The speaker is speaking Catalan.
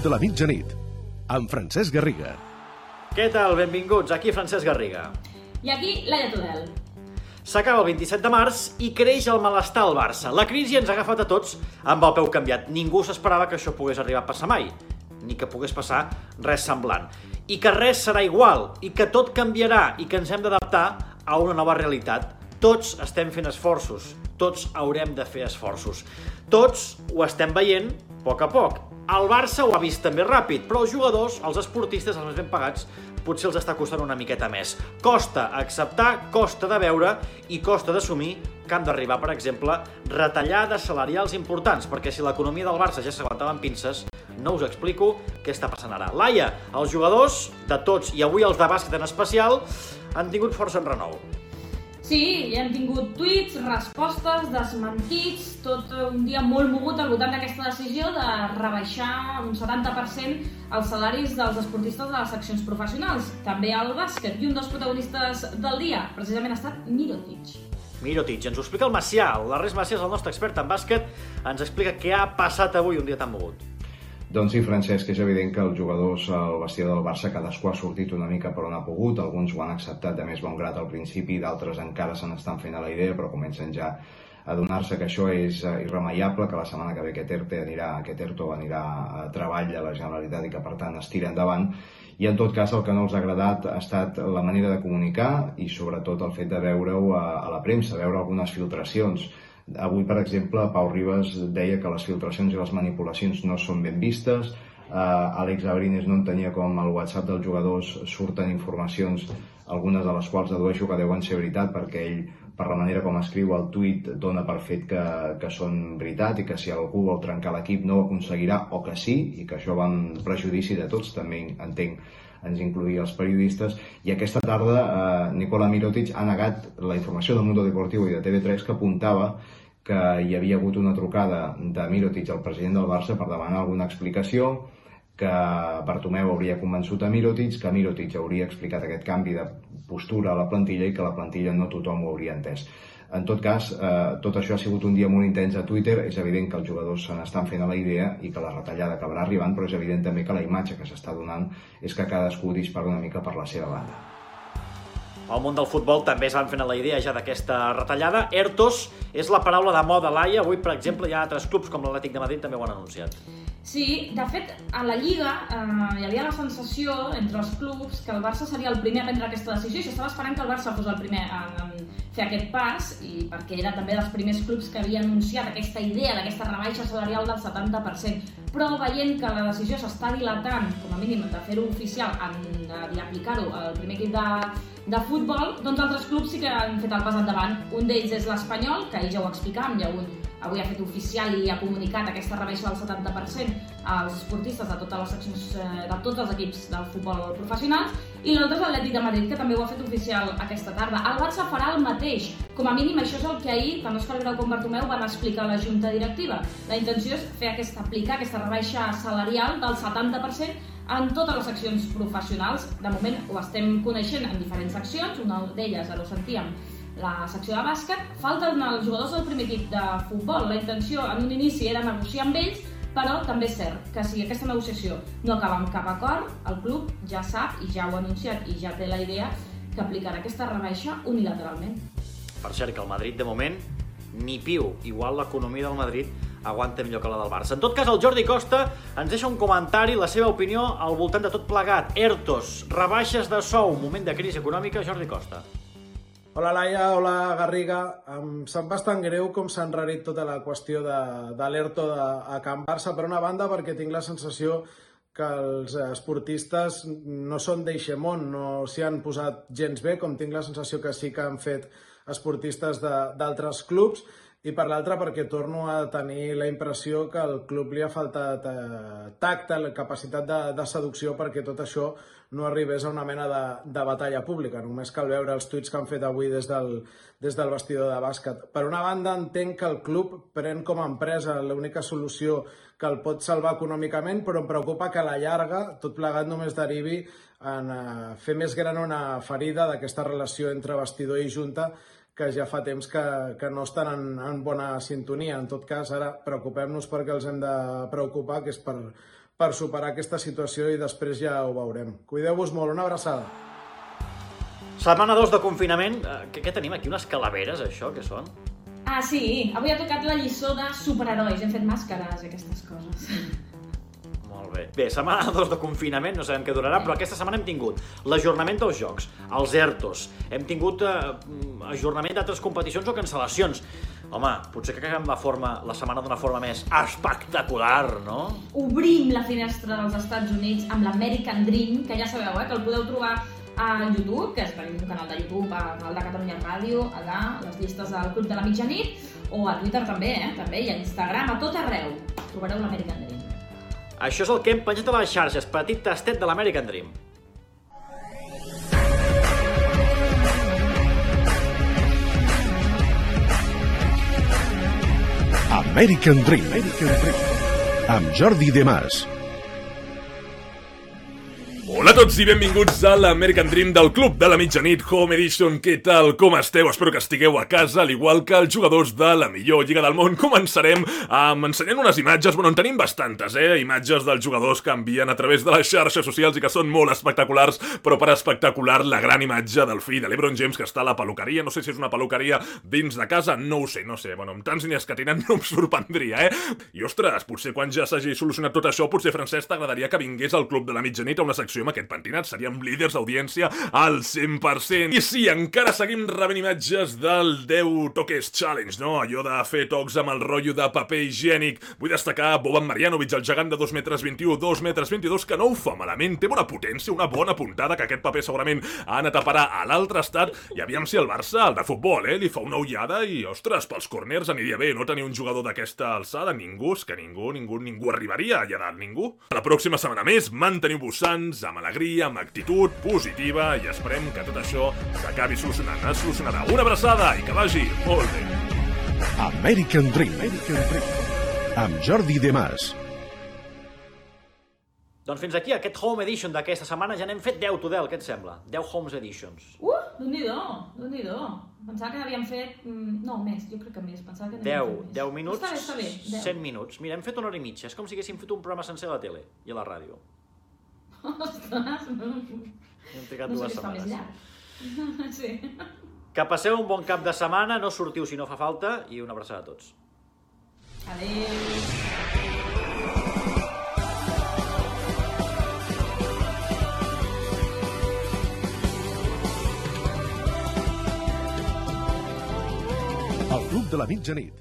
club de la mitjanit, amb Francesc Garriga. Què tal? Benvinguts, aquí Francesc Garriga. I aquí, Laia Tudel. S'acaba el 27 de març i creix el malestar al Barça. La crisi ens ha agafat a tots amb el peu canviat. Ningú s'esperava que això pogués arribar a passar mai, ni que pogués passar res semblant. I que res serà igual, i que tot canviarà, i que ens hem d'adaptar a una nova realitat. Tots estem fent esforços, tots haurem de fer esforços. Tots ho estem veient a poc a poc. El Barça ho ha vist també ràpid, però els jugadors, els esportistes, els més ben pagats, potser els està costant una miqueta més. Costa acceptar, costa de veure i costa d'assumir que han d'arribar, per exemple, retallades salarials importants, perquè si l'economia del Barça ja s'aguantava amb pinces, no us explico què està passant ara. Laia, els jugadors de tots, i avui els de bàsquet en especial, han tingut força en renou. Sí, hem tingut tuits, respostes, desmentits, tot un dia molt mogut al voltant d'aquesta decisió de rebaixar un 70% els salaris dels esportistes de les seccions professionals, també al bàsquet. I un dels protagonistes del dia, precisament, ha estat Mirotic. Mirotic, ens ho explica el Macià. L'Arres Macià és el nostre expert en bàsquet, ens explica què ha passat avui un dia tan mogut. Doncs sí, Francesc, és evident que els jugadors al vestidor del Barça cadascú ha sortit una mica per on ha pogut, alguns ho han acceptat de més bon grat al principi, d'altres encara se n'estan fent a la idea, però comencen ja a donar-se que això és eh, irremeiable, que la setmana que ve aquest ERTE anirà, aquest ERTO anirà a treball de la Generalitat i que per tant es tira endavant. I en tot cas el que no els ha agradat ha estat la manera de comunicar i sobretot el fet de veure-ho a, a la premsa, veure algunes filtracions Avui, per exemple, Pau Ribas deia que les filtracions i les manipulacions no són ben vistes, Uh, Àlex Abrines no entenia com al WhatsApp dels jugadors surten informacions, algunes de les quals dedueixo que deuen ser veritat perquè ell, per la manera com escriu el tuit, dona per fet que, que són veritat i que si algú vol trencar l'equip no ho aconseguirà o que sí, i que això va en prejudici de tots, també entenc ens incluïa els periodistes, i aquesta tarda eh, Nicola Mirotic ha negat la informació del Mundo Deportivo i de TV3 que apuntava que hi havia hagut una trucada de Mirotic al president del Barça per demanar alguna explicació, que Bartomeu hauria convençut a Mirotic, que Mirotic hauria explicat aquest canvi de postura a la plantilla i que la plantilla no tothom ho hauria entès. En tot cas, eh, tot això ha sigut un dia molt intens a Twitter, és evident que els jugadors se n'estan fent a la idea i que la retallada acabarà arribant, però és evident també que la imatge que s'està donant és que cadascú dispara una mica per la seva banda. Al món del futbol també es van fent la idea ja d'aquesta retallada. Ertos és la paraula de moda, Laia. Avui, per exemple, hi ha altres clubs com l'Atlètic de Madrid també ho han anunciat. Sí, de fet, a la Lliga eh, hi havia la sensació entre els clubs que el Barça seria el primer a prendre aquesta decisió i s'estava esperant que el Barça fos el primer a, a fer aquest pas i perquè era també dels primers clubs que havia anunciat aquesta idea d'aquesta rebaixa salarial del 70%. Però veient que la decisió s'està dilatant, com a mínim de fer-ho oficial i aplicar-ho al primer equip de, de futbol, doncs altres clubs sí que han fet el pas endavant. Un d'ells és l'Espanyol, que ahir ja ho explicàvem, ja un, avui ha fet oficial i ha comunicat aquesta rebaixa del 70% als esportistes de totes les seccions, eh, de tots els equips del futbol professionals, i l'altre és l'Atlètic de Madrid, que també ho ha fet oficial aquesta tarda. El Barça farà el mateix. Com a mínim, això és el que ahir, tant Òscar Grau com Bartomeu, van explicar a la Junta Directiva. La intenció és fer aquesta, aplicar aquesta rebaixa salarial del 70% en totes les seccions professionals. De moment ho estem coneixent en diferents seccions, una d'elles ara ho sentíem, la secció de bàsquet. Falten els jugadors del primer equip de futbol. La intenció en un inici era negociar amb ells, però també és cert que si aquesta negociació no acaba amb cap acord, el club ja sap i ja ho ha anunciat i ja té la idea que aplicarà aquesta rebaixa unilateralment. Per cert, que el Madrid, de moment, ni piu. Igual l'economia del Madrid aguanta millor que la del Barça. En tot cas, el Jordi Costa ens deixa un comentari, la seva opinió al voltant de tot plegat. Ertos, rebaixes de sou, moment de crisi econòmica, Jordi Costa. Hola Laia, hola Garriga. Em sap bastant greu com s'ha enrarit tota la qüestió de, de a Can Barça, per una banda perquè tinc la sensació que els esportistes no són d'Eixemont, no s'hi han posat gens bé, com tinc la sensació que sí que han fet esportistes d'altres clubs, i per l'altra perquè torno a tenir la impressió que al club li ha faltat eh, tacte, la capacitat de, de seducció perquè tot això no arribés a una mena de, de batalla pública. Només cal veure els tuits que han fet avui des del, des del vestidor de bàsquet. Per una banda, entenc que el club pren com a empresa l'única solució que el pot salvar econòmicament, però em preocupa que a la llarga tot plegat només derivi en uh, fer més gran una ferida d'aquesta relació entre vestidor i junta que ja fa temps que, que no estan en, en bona sintonia. En tot cas, ara preocupem-nos perquè els hem de preocupar, que és per, per superar aquesta situació i després ja ho veurem. Cuideu-vos molt, una abraçada. Setmana 2 de confinament. Eh, Què, què tenim aquí? Unes calaveres, això? Què són? Ah, sí, avui ha tocat la lliçó de superherois. Hem fet màscares i aquestes coses. Molt bé. Bé, setmana 2 de confinament, no sabem què durarà, però aquesta setmana hem tingut l'ajornament dels jocs, els ERTOs, hem tingut eh, ajornament d'altres competicions o cancel·lacions. Home, potser que acabem la, forma, la setmana d'una forma més espectacular, no? Obrim la finestra dels Estats Units amb l'American Dream, que ja sabeu, eh, que el podeu trobar a YouTube, que és un canal de YouTube, al canal de Catalunya Ràdio, allà, les llistes del Club de la Mitjanit, o a Twitter també, eh, també, i a Instagram, a tot arreu, trobareu l'American Dream. Això és el que hem penjat a les xarxes, petit tastet de l'American Dream. American Dream. American Dream. Amb Jordi De Mas. Hola a tots i benvinguts a l'American Dream del Club de la Mitjanit Home Edition. Què tal? Com esteu? Espero que estigueu a casa, al igual que els jugadors de la millor lliga del món. Començarem amb ensenyant unes imatges, bueno, en tenim bastantes, eh? Imatges dels jugadors que envien a través de les xarxes socials i que són molt espectaculars, però per espectacular la gran imatge del fill de l'Ebron James que està a la peluqueria. No sé si és una peluqueria dins de casa, no ho sé, no sé. Bueno, amb tants diners que tenen no em sorprendria, eh? I ostres, potser quan ja s'hagi solucionat tot això, potser Francesc t'agradaria que vingués al Club de la Mitjanit a una secció aquest pentinat. Seríem líders d'audiència al 100%. I sí, encara seguim rebent imatges del 10 toques challenge, no? Allò de fer tocs amb el rotllo de paper higiènic. Vull destacar Boban Marjanovic, el gegant de 2 metres 21, 2 metres 22, que no ho fa malament, té bona potència, una bona puntada, que aquest paper segurament ha anat a parar a l'altre estat, i aviam si el Barça, el de futbol, eh, li fa una ullada i, ostres, pels corners aniria bé no tenir un jugador d'aquesta alçada, ningú, és que ningú, ningú, ningú arribaria allà dalt, ningú. La pròxima setmana més, manteniu-vos sants, amb alegria, amb actitud positiva i esperem que tot això s'acabi solucionant. Es solucionarà. Una abraçada i que vagi molt bé. American Dream. American Dream. Amb Jordi De Mas. Doncs fins aquí aquest Home Edition d'aquesta setmana ja n'hem fet 10 Tudel, què et sembla? 10 Homes Editions. Uh, Déu-n'hi-do, déu nhi déu Pensava que n'havíem fet... mm, No, més, jo crec que més. Pensava que n'havíem 10, fet més. 10 minuts, Està bé, està bé. 10. 100 minuts. Mira, hem fet una hora i mitja. És com si haguéssim fet un programa sencer a la tele i a la ràdio. Ostres, no, Hem trigat no sé dues més setmanes. llarg. Sí. Que passeu un bon cap de setmana, no sortiu si no fa falta i una abraçada a tots. Adéu. El Club de la Mitjanit.